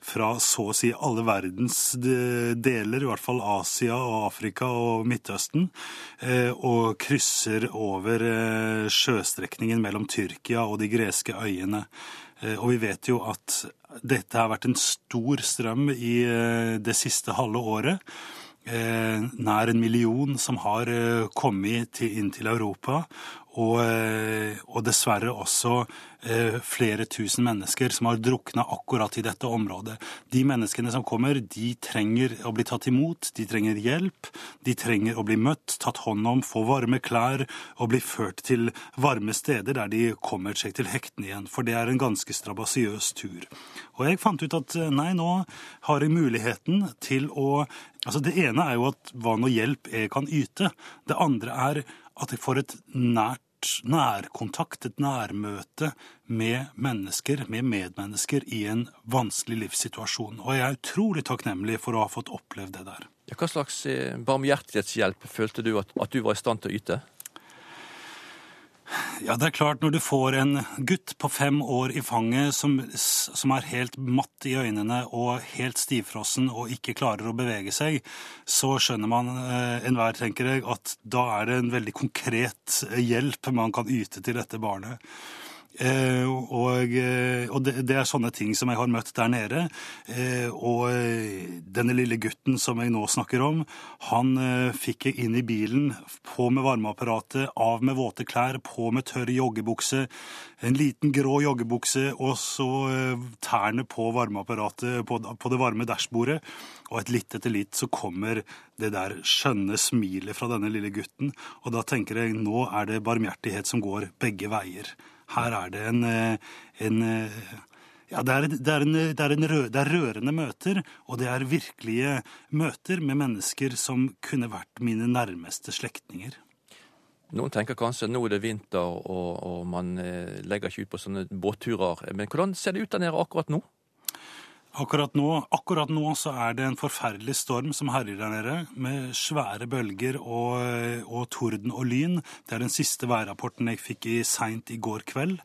fra så å si alle verdens deler, i hvert fall Asia og Afrika og Midtøsten. Eh, og krysser over eh, sjøstrekningen mellom Tyrkia og de greske øyene. Eh, og vi vet jo at dette har vært en stor strøm i det siste halve året. Nær en million som har kommet inn til Europa. Og, og dessverre også Eh, flere tusen mennesker som har drukna akkurat i dette området. De menneskene som kommer, de trenger å bli tatt imot, de trenger hjelp. De trenger å bli møtt, tatt hånd om, få varme klær og bli ført til varme steder der de kommer seg til hektene igjen. For det er en ganske strabasiøs tur. Og jeg fant ut at eh, nei, nå har jeg muligheten til å Altså Det ene er jo at hva nå hjelp jeg kan yte. Det andre er at jeg får et nært nærkontakt, et nærmøte med mennesker, med medmennesker, i en vanskelig livssituasjon. Og jeg er utrolig takknemlig for å ha fått opplevd det der. Hva slags eh, barmhjertighetshjelp følte du at, at du var i stand til å yte? Ja, det er klart når du får en gutt på fem år i fanget som, som, er helt matt i øynene og helt stivfrossen og ikke klarer å bevege seg, så skjønner man eh, enhver, tenker jeg, at da er det en veldig konkret hjelp man kan yte til dette barnet. Eh, og, eh, og det, det, er sånne ting som jeg har møtt der nede. Eh, og denne lille gutten som jeg nå snakker om, han fikk jeg inn i bilen, på med varmeapparatet, av med våte klær, på med tørr joggebukse, en liten grå joggebukse, og så tærne på varmeapparatet, på, på det varme dashbordet. Og et litt etter litt så kommer det der skjønne smilet fra denne lille gutten. Og da tenker jeg nå er det barmhjertighet som går begge veier. Her er det en, eh, en eh, ja, det er, det, er en, det, er rø, det er, rørende møter, og det er virkelige møter med mennesker som kunne vært mine nærmeste slektninger. Noen tenker kanskje nå er det vinter og, og man eh, legger ikke ut på sånne båtturer. Men hvordan ser det ut der nede akkurat nå? Akkurat nå, akkurat nå, så er det en forferdelig storm som herjer der nede, med svære bølger og, og, torden og lyn. Det er den siste værrapporten jeg fikk i seint i går kveld.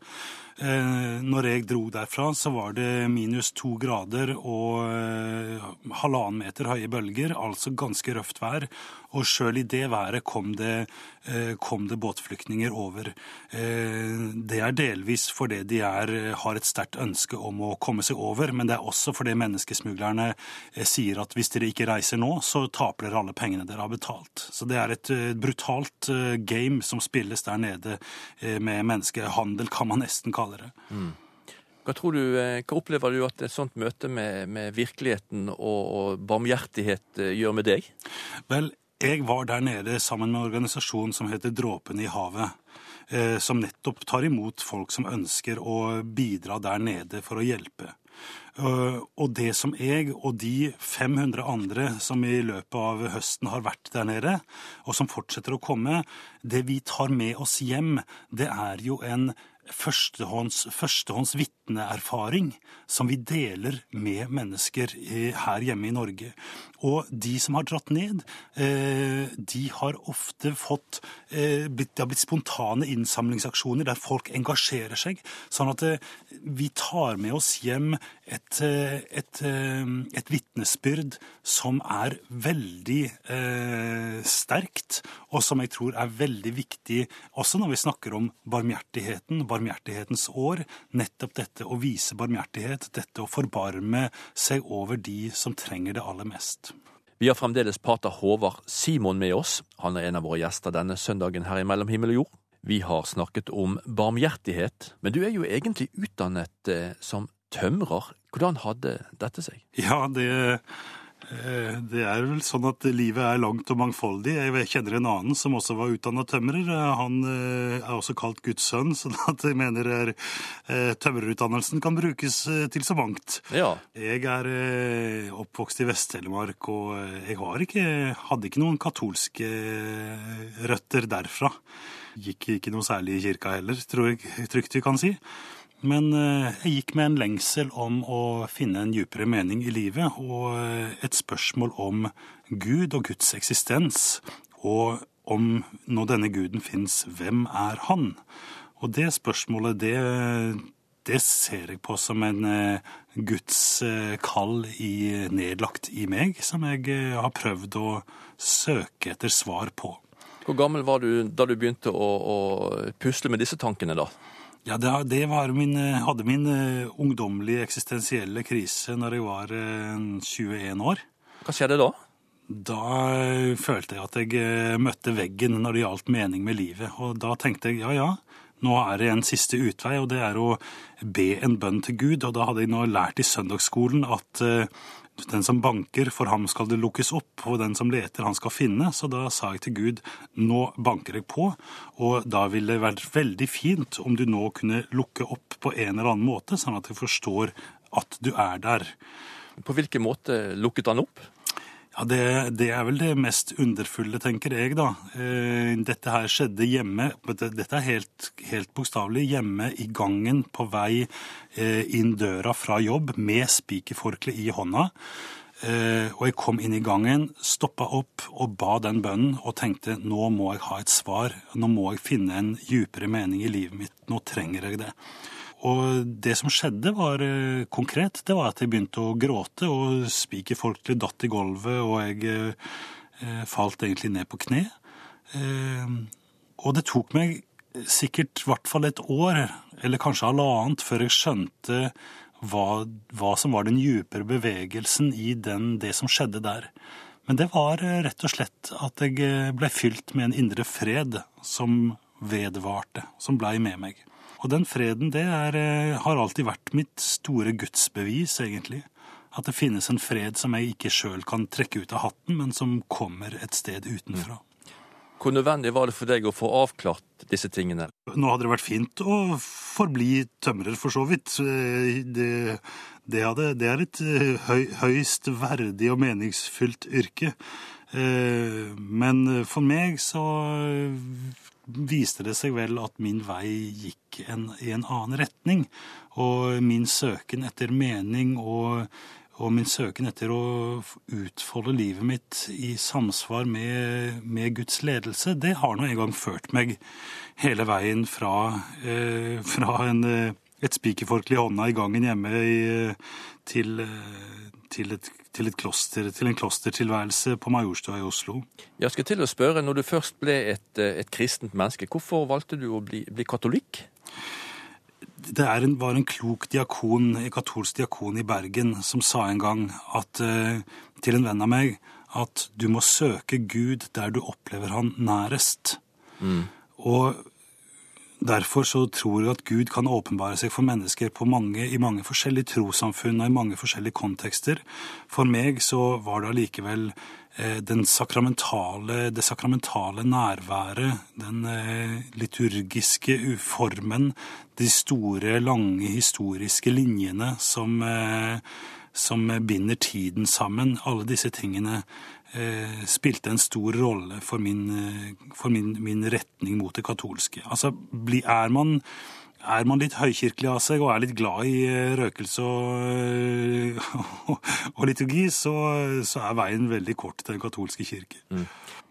Eh, når jeg dro derfra, så var det minus to grader og eh, halvannen meter høye bølger, altså ganske røft vær. Og sjøl i det været kom det, eh, kom det båtflyktninger over. Det er delvis fordi de er, har et sterkt ønske om å komme seg over, men det er også fordi menneskesmuglerne sier at hvis dere ikke reiser nå, så taper dere alle pengene dere har betalt. Så det er et brutalt game som spilles der nede med menneskehandel, kan man nesten kalle det. Mm. Hva, du, hva, opplever du at et sånt møte med, med virkeligheten og, og barmhjertighet gjør med deg? Vel, jeg var der nede sammen med en organisasjon som heter Dråpen i havet. Eh, som nettopp tar imot folk som ønsker å bidra der nede for å hjelpe. Uh, og det som jeg og de 500 andre som i løpet av høsten har vært der nede, og som fortsetter å komme, det vi tar med oss hjem, det er jo en førstehånds, førstehånds vitneerfaring som vi deler med mennesker her hjemme i Norge. Og de som har dratt ned, eh, de har ofte fått eh, Det har blitt spontane innsamlingsaksjoner der folk engasjerer seg. Sånn at eh, vi tar med oss hjem et, et, et vitnesbyrd som er veldig sterkt, og som jeg tror er veldig viktig også når vi snakker om barmhjertigheten barmhjertighetens år. Nettopp dette å vise barmhjertighet, dette å forbarme seg over de som trenger det aller mest. Vi har fremdeles pater Håvard Simon med oss. Han er en av våre gjester denne søndagen her i Mellom himmel og jord. Vi har snakket om barmhjertighet, men du er jo egentlig utdannet eh, som tømrer. Hvordan hadde dette seg? Ja, det, det er vel sånn at livet er langt og mangfoldig. Jeg kjenner en annen som også var utdanna tømrer. Han eh, er også kalt Guds sønn, så jeg mener er, eh, tømrerutdannelsen kan brukes eh, til så mangt. Ja. Jeg er eh, oppvokst i Vest-Telemark, og eh, jeg har ikke, hadde ikke noen katolske eh, røtter derfra. Gikk ikke noe særlig i kirka heller, tror jeg trygt vi kan si. Men eh, jeg gikk med en lengsel om å finne en djupere mening i livet, og eh, et spørsmål om Gud og Guds eksistens, og om når denne guden fins, hvem er han? Og det spørsmålet, det, det ser jeg på som en eh, Guds kall i, nedlagt i meg, som jeg har prøvd å søke etter svar på. Hvor gammel var du da du begynte å, å pusle med disse tankene, da? Ja, det, min, eh, hadde min eh, ungdommelige eksistensielle krise når jeg var eh, 21 år. Hva skjedde da? Da eh, følte jeg at jeg eh, møtte veggen når det gjaldt mening med livet. Og da tenkte jeg ja, ja, nå er det en siste utvei, og det er å be en bønn til Gud. Og da hadde jeg nå lært i søndagsskolen at eh, den som banker, for ham skal det lukkes opp, og den som leter, han skal finne. Så da sa jeg til Gud, nå banker jeg på, og da ville det vært veldig fint om du nå kunne lukke opp på en eller annen måte, sånn at jeg forstår at du er der. På hvilken måte lukket han opp? Ja, det, det er vel det mest underfulle, tenker jeg, da. Eh, Dette her skjedde hjemme, dette er helt, helt bokstavelig, hjemme i gangen på vei eh, inn døra fra jobb med spikerforkle i hånda. Eh, Og jeg kom inn i gangen, stoppa opp og ba den bønnen og tenkte nå må jeg ha et svar. Nå må jeg finne en djupere mening i livet mitt. Nå trenger jeg det. Og det som skjedde var eh, konkret, det var at jeg begynte å gråte, og spikerfolket datt i gulvet, og jeg eh, falt egentlig ned på kne. Eh, og det tok meg sikkert i hvert fall et år, eller kanskje halvannet, før jeg skjønte hva, hva som var den djupere bevegelsen i den, det som skjedde der. Men det var eh, rett og slett at jeg eh, ble fylt med en indre fred som vedvarte, som blei med meg. Og den freden, det er, eh, har alltid vært mitt store gudsbevis, egentlig. At det finnes en fred som jeg ikke sjøl kan trekke ut av hatten, men som kommer et sted utenfra. Hvor nødvendig var det for deg å få avklart disse tingene? Nå hadde det vært fint å forbli tømrer, for så vidt. Eh, Det, det, hadde, det er et eh, høy, høyst verdig og meningsfylt yrke. Men for meg så viste det seg vel at min vei gikk en, i en annen retning. Og min søken etter mening og, og min søken etter å utfolde livet mitt i samsvar med, med Guds ledelse, det har nå en gang ført meg hele veien fra, eh, fra en, eh, et spikerforkle i hånda i gangen hjemme i, til, eh, til, et, til, et kloster, til en klostertilværelse på Majorstua i Oslo. Jeg skal til å spørre, Når du først ble et, eh, et kristent menneske, hvorfor valgte du å bli, bli katolikk? det er en, var en klok diakon, en katolsk diakon i Bergen som sa en gang at, eh, til en venn av meg at du må søke Gud der du opplever han nærest. Og derfor så tror jeg at Gud kan åpenbare seg for mennesker mange, i mange forskjellige trossamfunn og i mange forskjellige kontekster. For meg så var det allikevel eh, sakramentale, det sakramentale nærværet, den eh, liturgiske uformen, de store, lange historiske linjene som, eh, som binder tiden sammen. Alle disse tingene spilte en stor rolle for, min, eh, for min, min retning mot det katolske. Altså, er man er man litt høykirkelig av seg og er litt glad i eh, røkelse og, og liturgi, så, så er veien veldig kort til den katolske kirke.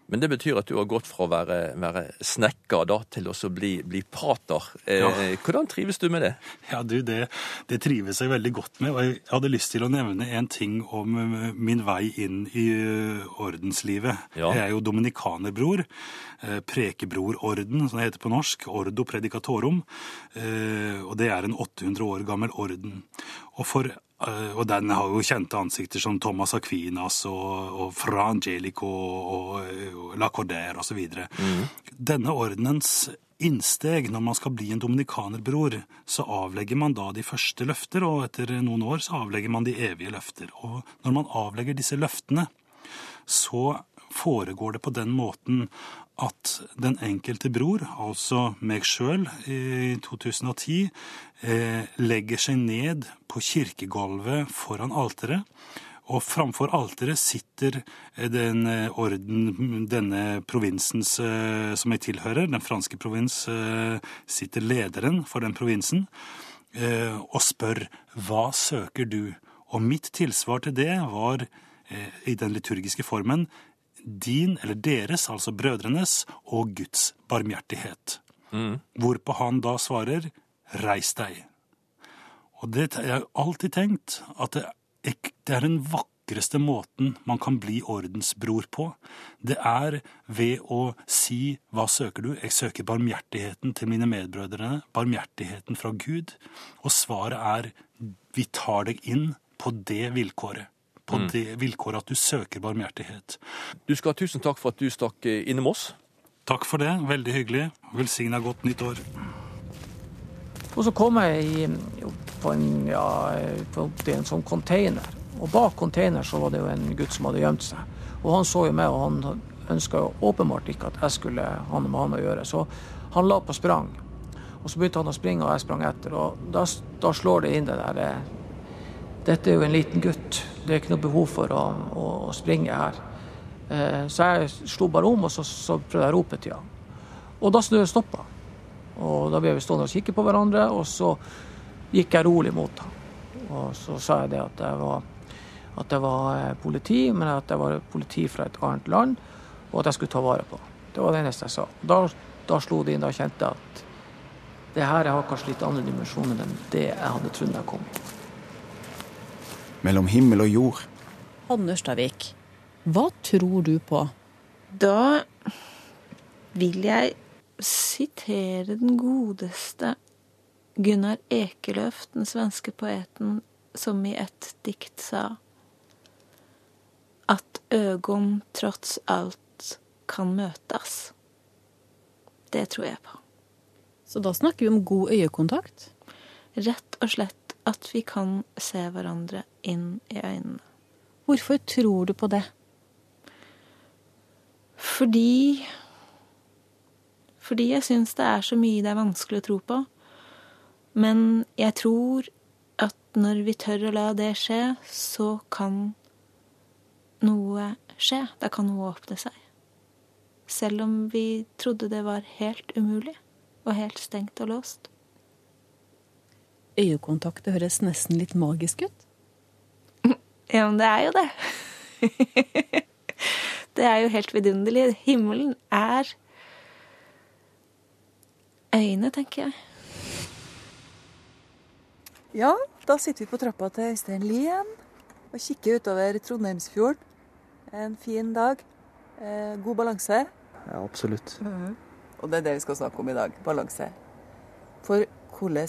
Men det betyr at du har gått fra å være, være snekker da, til å bli, bli pater. Eh, Ja. Hvordan trives du med det? Ja, du, det, det trives jeg veldig godt med. Og jeg hadde lyst til å nevne en ting om eh, min vei inn i eh, ordenslivet. Ja. Jeg er jo dominikanerbror. eh, Prekebrororden, som det heter på norsk. Ordo predicatorum. eh, Og det er en 800 år gammel orden. Og, for, og den har jo kjente ansikter som Thomas Aquinas og, og Fra Angelico og, og Lacordaire osv. Denne ordenens innsteg når man skal bli en dominikanerbror, så avlegger man da de første løfter, og etter noen år så avlegger man de evige løfter. Og når man avlegger disse løftene, så foregår det på den måten at den enkelte bror, altså meg sjøl i 2010, eh, legger seg ned på kirkegulvet foran alteret. Og framfor alteret sitter eh, den eh, orden, denne provinsens som jeg tilhører, den franske provins, sitter lederen for den provinsen og spør hva søker du? Og mitt tilsvar til det var i den liturgiske formen din eller deres, altså brødrenes, og Guds barmhjertighet. Hvorpå han da svarer reis deg. Og det jeg har alltid tenkt at det er den vakreste måten man kan bli ordensbror på. Det er ved å si hva søker du? Jeg søker barmhjertigheten til mine medbrødre, barmhjertigheten fra Gud. Og svaret er vi tar deg inn på det vilkåret. På Mm. det vilkåret at du søker barmhjertighet. Du skal ha tusen takk for at du stakk eh, innom oss. Takk for det. Veldig hyggelig. Velsigna godt nytt år. Og så kom jeg i, på, en, ja, på en sånn container. Og bak container så var det jo en gutt som hadde gjemt seg. Og han så jo meg, og han ønska åpenbart ikke at jeg skulle ha noe med han å gjøre. Så han la på sprang. Og så begynte han å springe, og jeg sprang etter. Og da, da slår det inn det der eh, Dette er jo en liten gutt. Det er ikke noe behov for å, å, å springe her. Eh, så jeg slo bare om, og så, så prøvde jeg å rope til ham. Og da snøen stoppa. Og da ble vi stående og kikke på hverandre, og så gikk jeg rolig mot ham. Og så sa jeg det at jeg var, at jeg var eh, politi, men at jeg var politi fra et annet land, og at jeg skulle ta vare på. Det var det eneste jeg sa. Da, da slo det inn, da kjente jeg at det her har kanskje litt andre dimensjoner enn det jeg hadde trodd jeg kom i. Mellom himmel og jord. Hanne Ørstavik, hva tror du på? Da vil jeg sitere den godeste Gunnar Ekelöf, den svenske poeten, som i et dikt sa at øgon trots alt kan møtes. Det tror jeg på. Så da snakker vi om god øyekontakt? Rett og slett at vi kan se hverandre inn i øynene. Hvorfor tror du på det? Fordi Fordi jeg syns det er så mye det er vanskelig å tro på. Men jeg tror at når vi tør å la det skje, så kan noe skje. Da kan noe åpne seg. Selv om vi trodde det var helt umulig og helt stengt og låst. Øyekontakt det høres nesten litt magisk ut. Ja, men det er jo det. det er jo helt vidunderlig. Himmelen er øyne, tenker jeg. Ja, da sitter vi på trappa til Øystein Lien og kikker utover Trondheimsfjorden. En fin dag. Eh, god balanse. Ja, absolutt. Og det er det vi skal snakke om i dag. Balanse. For hvordan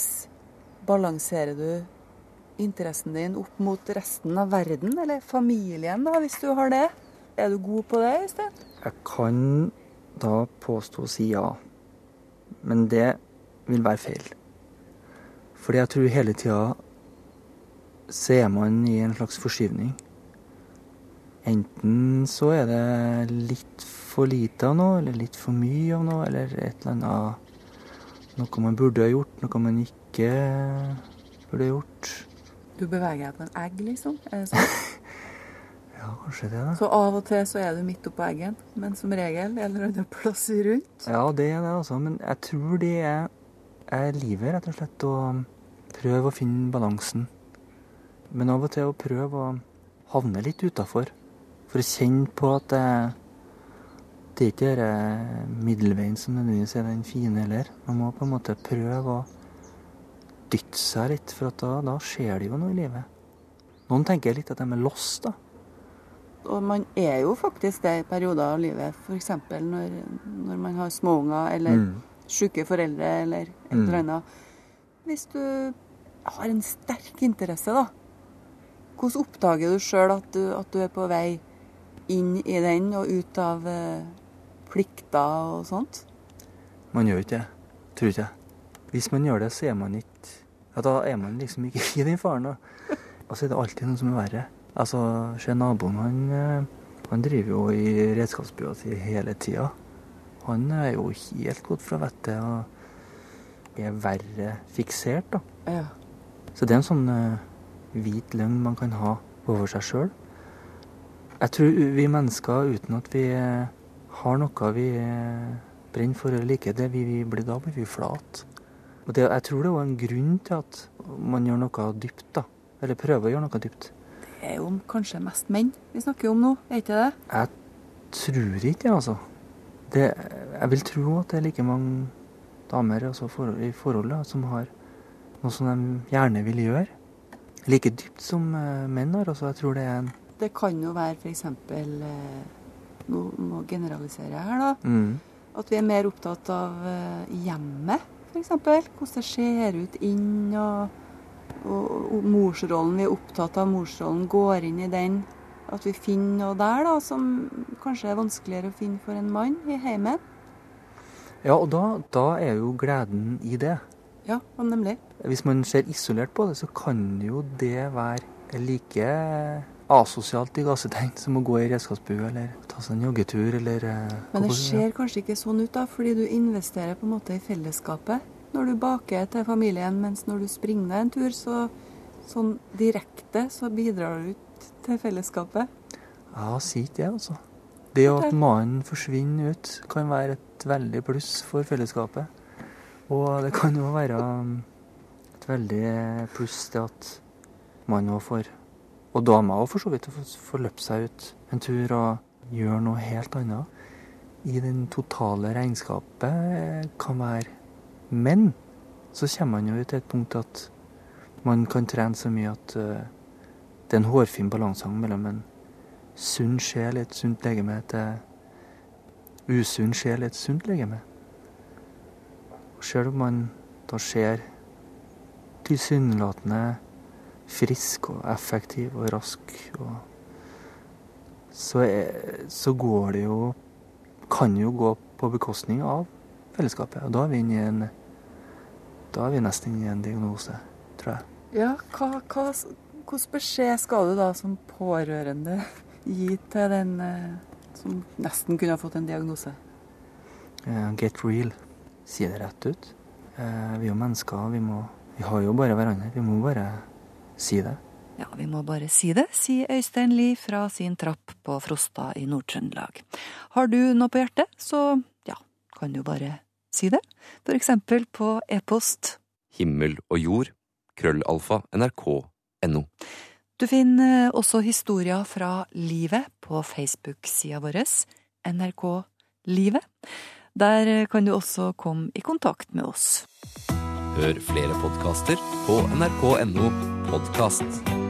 balanserer du interessen din opp mot resten av verden, eller familien, da, hvis du har det? Er du god på det, Øystein? Jeg kan da påstå å si ja. Men det vil være feil. Fordi jeg tror hele tida så er man i en slags forskyvning. Enten så er det litt for lite av noe, eller litt for mye av noe, eller et eller annet Noe man burde ha gjort, noe man ikke burde gjort. Du beveger deg på en egg, liksom? Er det sånn? Ja, kanskje det, da. Så av og til så er du midt oppå eggen, men som regel en eller annen plass rundt. Ja, det er det, altså. Men jeg tror det er, er livet, rett og slett. Å prøve å finne balansen. Men av og til å prøve å havne litt utafor. For å kjenne på at det, det er ikke denne middelveien som nødvendigvis er den fine heller. Man må på en måte prøve å dytte seg litt, for da, da skjer det jo noe i livet. Noen tenker litt at de er lost, da. Og man er jo faktisk det i perioder av livet, f.eks. Når, når man har småunger eller mm. syke foreldre eller et mm. eller annet. Hvis du har en sterk interesse, da, hvordan oppdager du sjøl at, at, du er på vei inn i den og ut av eh, plikter og sånt? Man gjør ikke det, tror ikke jeg. Hvis man gjør det, så er man ikke ja, Da er man liksom ikke i den faren. da. Og så er det alltid noe som er verre. Altså, se naboen, han, eh, han driver jo i redskapsbua si hele tida. Han er jo helt gått fra vettet og er verre fiksert, da. Ja. Så det er en sånn uh, hvit løgn man kan ha over seg sjøl. Jeg tror vi mennesker, uten at vi uh, har noe vi brenner for eller liker, det vi, vi blir, da blir vi flate. Og det, jeg tror det er en grunn til at man gjør noe dypt, da. Eller prøver å gjøre noe dypt. Det er jo kanskje mest menn vi snakker om nå, er ikke det? Jeg tror ikke det, altså. Det, jeg vil tro at det er like mange damer altså for, i forholdet som har noe som de gjerne vil gjøre. Like dypt som uh, menn har. Altså, jeg tror det er en Det kan jo være f.eks. Uh, nå, nå generaliserer jeg her, da. Mm. At vi er mer opptatt av uh, hjemmet, f.eks. Hvordan det ser ut inn, og, og, og, morsrollen. Vi er opptatt av morsrollen, går inn i den. At vi finner noe der da, som kanskje er vanskeligere å finne for en mann i heimen. Ja, og da, da er jo gleden i det. Ja, nemlig. Hvis man ser isolert på det, så kan jo det være like asosialt i gassetegn som å gå i redskapsbue eller ta seg en joggetur eller eh, Men det ser kanskje ikke sånn ut, da, fordi du investerer på en måte i fellesskapet når du baker til familien, mens når du springer deg en tur, så sånn direkte så bidrar du til fellesskapet. Ja, si ikke det, altså. Det at mannen forsvinner ut, kan være et veldig pluss for fellesskapet. Og det kan jo være um, et veldig pluss til at mannen òg får, og dama òg for så vidt, får løpt seg ut en tur og gjøre noe helt annet. I den totale regnskapet kan være Men så kommer man jo til et punkt at man kan trene så mye at uh, det er en hårfin balansegang mellom en sunn sjel i et sunt legeme til usunn sjel i et sunt legeme. Selv om man da ser tilsynelatende frisk og effektiv og rask, og så, er, så, går det jo Kan jo gå på bekostning av fellesskapet. Og da er vi inne i en Da er vi nesten inne i en diagnose, tror jeg. Ja, hva, hva, hvilken beskjed skal du da som pårørende gi til den eh, som nesten kunne ha fått en diagnose? Uh, get real si det rett ut. Eh, vi er jo mennesker, vi, må, vi har jo bare hverandre. Vi må bare si det. Ja, vi må bare si det, sier Øystein Lie fra sin trapp på Frosta i Nord-Trøndelag. Har du noe på hjertet, så ja, kan du bare si det. For eksempel på e-post. Himmel og jord, krøllalfa, nrk.no. Du finner også historier fra livet på Facebook-sida vår, NRK Livet. Der kan du også komme i kontakt med oss. Hør flere podkaster på nrk.no podkast.